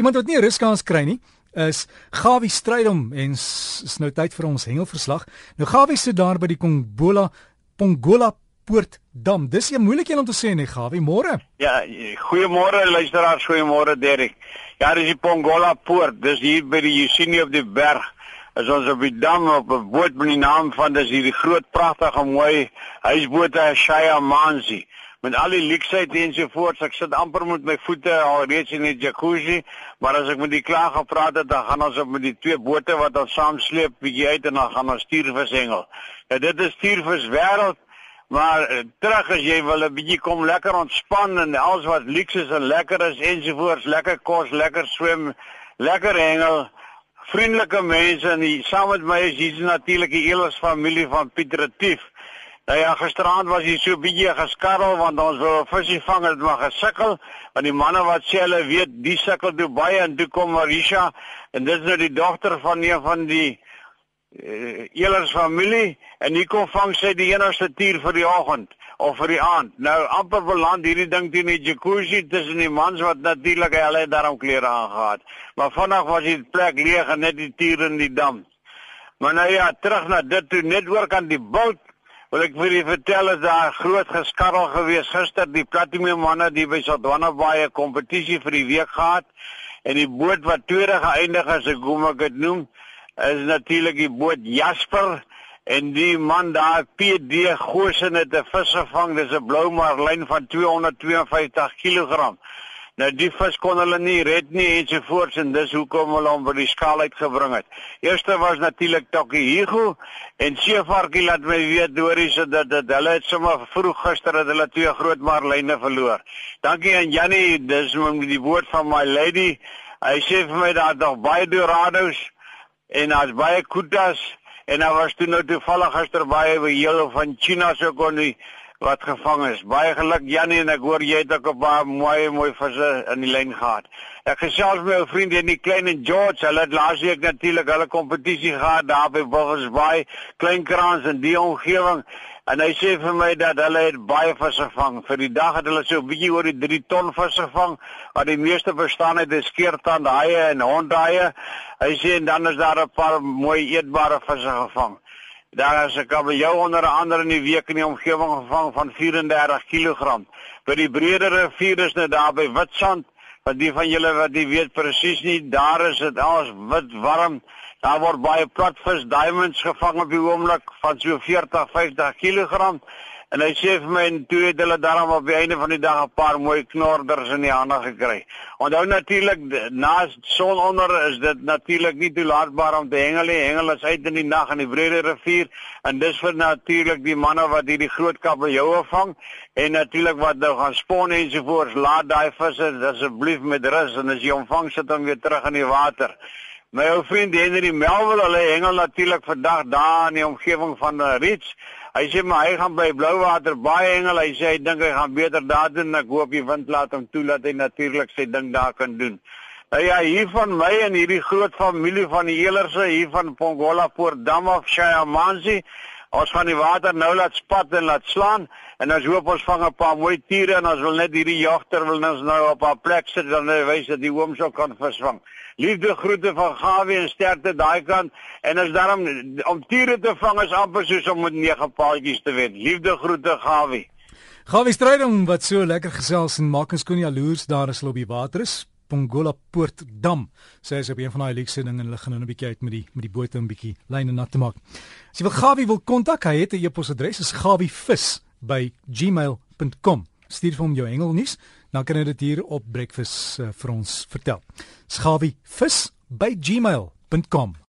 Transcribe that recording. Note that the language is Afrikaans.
Iemand wat nie 'n ruskans kry nie, is Gawie Strydom en is nou tyd vir ons hengelverslag. Nou Gawie sit daar by die Kongola Pongola Poort Dam. Dis 'n moeilike een om te sê nee Gawie, môre. Ja, goeiemôre luisteraars, goeiemôre Derek. Ja, dis die Pongola Poort. Dis hier by die Jusinie op die berg. Is ons op die dam op 'n boot met die naam van dis hierdie groot pragtige mooi huisboot Shaya Manzi met al die leksheid en so voort. Ek sit amper met my voete al reeds in die jacuzzi, maar as ek met die klaar gepraat het, dan gaan ons op met die twee bote wat ons saam sleep bietjie uit en dan gaan ons stuurvis hengel. Ja, dit is stuurvis wêreld. Maar eh, terug as jy wil 'n bietjie kom lekker ontspan en alles wat luks is en lekker is ensovoorts, lekker kos, lekker swem, lekker hengel, vriendelike mense en die, saam met my is hier natuurlik die Elers familie van Pieter Retief. Nou ja, gisteraand was hy so bietjie geskarrel want ons wou 'n visie vang het maar gesukkel want die manne wat sê hulle weet die sukkel toe baie en toe kom Marisha en dit is nou die dogter van een van die uh, Elers familie en hier kom vang sy die enigste tier vir die oggend of vir die aand. Nou amper beland hierdie ding teen die jacuzzi tussen die mans wat natuurlik hulle daarom klere aangetree. Maar vanaand was die plek leeg en net die tiere in die dam. Maar nou ja, terug na dit toe net oor kan die bult Wil ek vir julle vertel is daar groot geskarrel gewees gister die Platinum manne die by Sodwana baie kompetisie vir die week gehad. En die boot wat tweede geëindig as ek hoe ek dit noem is natuurlik die boot Jasper. En die man daar PD Gosen het 'n vis gevang dis 'n blou marlyn van 252 kg Nou die vis kon hulle nie red nie en so voort en dis hoekom hulle hom by die skaal uitgebring het. Eerste was natuurlik Takihigo en Seevarkie laat my weet Doris dat dit hulle het sommer vroeg gister het hulle twee groot marline verloor. Dankie aan Jannie, dis die woord van my lady. Hy sê vir my daar nog baie dorados en daar's baie kutas en daar was toe nou toevallig gister baie heel van China so kon die wat gevang is. Baie geluk Jannie en ek hoor jy het ook 'n baie mooi mooi visse in die lyn gehad. Ek gesels met my vriende in die klein en George. Hulle het laasweek natuurlik hulle kompetisie gehad daar by Buffalo's Bay, Kleinkrans en die omgewing. En hy sê vir my dat hulle het baie visse gevang. Vir die dag het hulle so 'n bietjie oor die 3 ton visse gevang, wat die meeste verstaan het is skeertand haie en hondhaie. Hy sê en dan is daar 'n paar mooi eetbare visse gevang. Daar is 'n kabeljou onder andere in die week in die omgewing gevang van 34 kg. By die breëre rivier is net daar by Witsand, wat die van julle wat die weet presies nie, daar is dit alles wit warm. Daar word baie platvis diamonds gevang op die oomblik van so 40 50 kg. En hy sê vir my en toe het hulle daarom op die einde van die dag 'n paar mooi knorders in die hande gekry. Onthou natuurlik na sononder is dit natuurlik nie toelaatbaar om te hengel nie. Hengel is uit in die nag in die Brede rivier en dis vir natuurlik die manne wat hierdie groot kabeljoue vang en natuurlik wat nou gaan spon en so voort. Laat daai visse asseblief met rus en as jy omvang sit dan weer terug in die water. My ou vriend Henry Melville, hulle hengel natuurlik vandag daar in die omgewing van Rich Hy sê maar hy gaan by Blouwater baie hengel. Hy sê hy dink hy gaan beter daar doen. Ek hoop die wind laat hom toe dat hy natuurlik sy ding daar kan doen. Nou ja, hier van my en hierdie groot familie van die Elerse hier van Pongola Poort Dam of Shayamanzi. Ons gaan die water nou laat spat en laat slaan en ons hoop ons vang 'n paar mooi tiere en ons wil net hierdie jagter wil ons nou op 'n plek sit dan wys dat die oom sou kan visvang. Liefde groete van Gawie en sterkte daai kant en as daarom om tiere te vang is amper soos om met nege paadjies te wen. Liefde groete Gawie. Gawie strydom wat so lekker gesels en maak ons kon jaloers daar as hulle op die water is. Pongola Poort Dam. Sê as op een van daai luxe dinge hulle gaan nou 'n bietjie uit met die met die boot 'n bietjie lyne nat te maak. As jy wil Gawie wil kontak, hy het 'n e-posadres is gawievis@gmail.com. Stuur vir hom jou engelnuus, dan kan hy dit hier op breakfast uh, vir ons vertel. Gawievis@gmail.com.